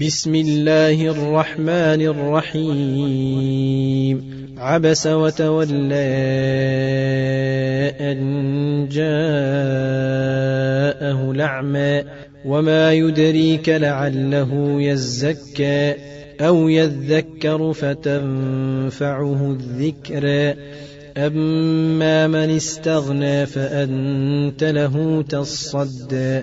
بسم الله الرحمن الرحيم. عبس وتولى أن جاءه الأعمى وما يدريك لعله يزكى أو يذكر فتنفعه الذكرى أما من استغنى فأنت له تصدى.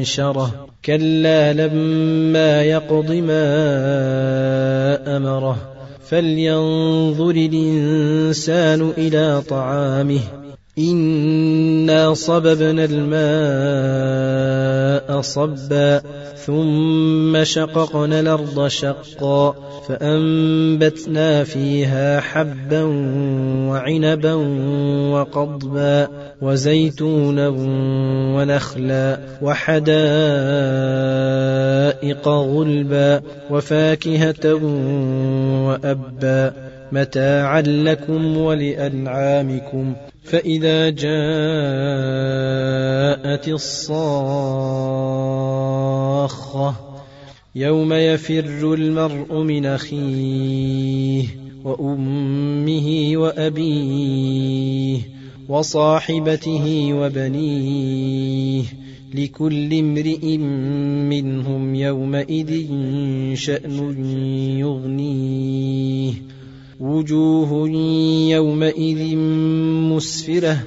أنشره. كلا لما يقض ما أمره. فلينظر الإنسان إلى طعامه. إنا صببنا الماء صبا ثم شققنا الأرض شقا فأنبتنا فيها حبا وعنبا وقضبا وزيتونا ونخلا وحدائق غلبا وفاكهة وأبا. متاعا لكم ولأنعامكم. فإذا جاءت الصاخة يوم يفر المرء من أخيه وأمه وأبيه وصاحبته وبنيه لكل امرئ منهم يومئذ شأن يغنيه. وجوه يومئذ مسفرة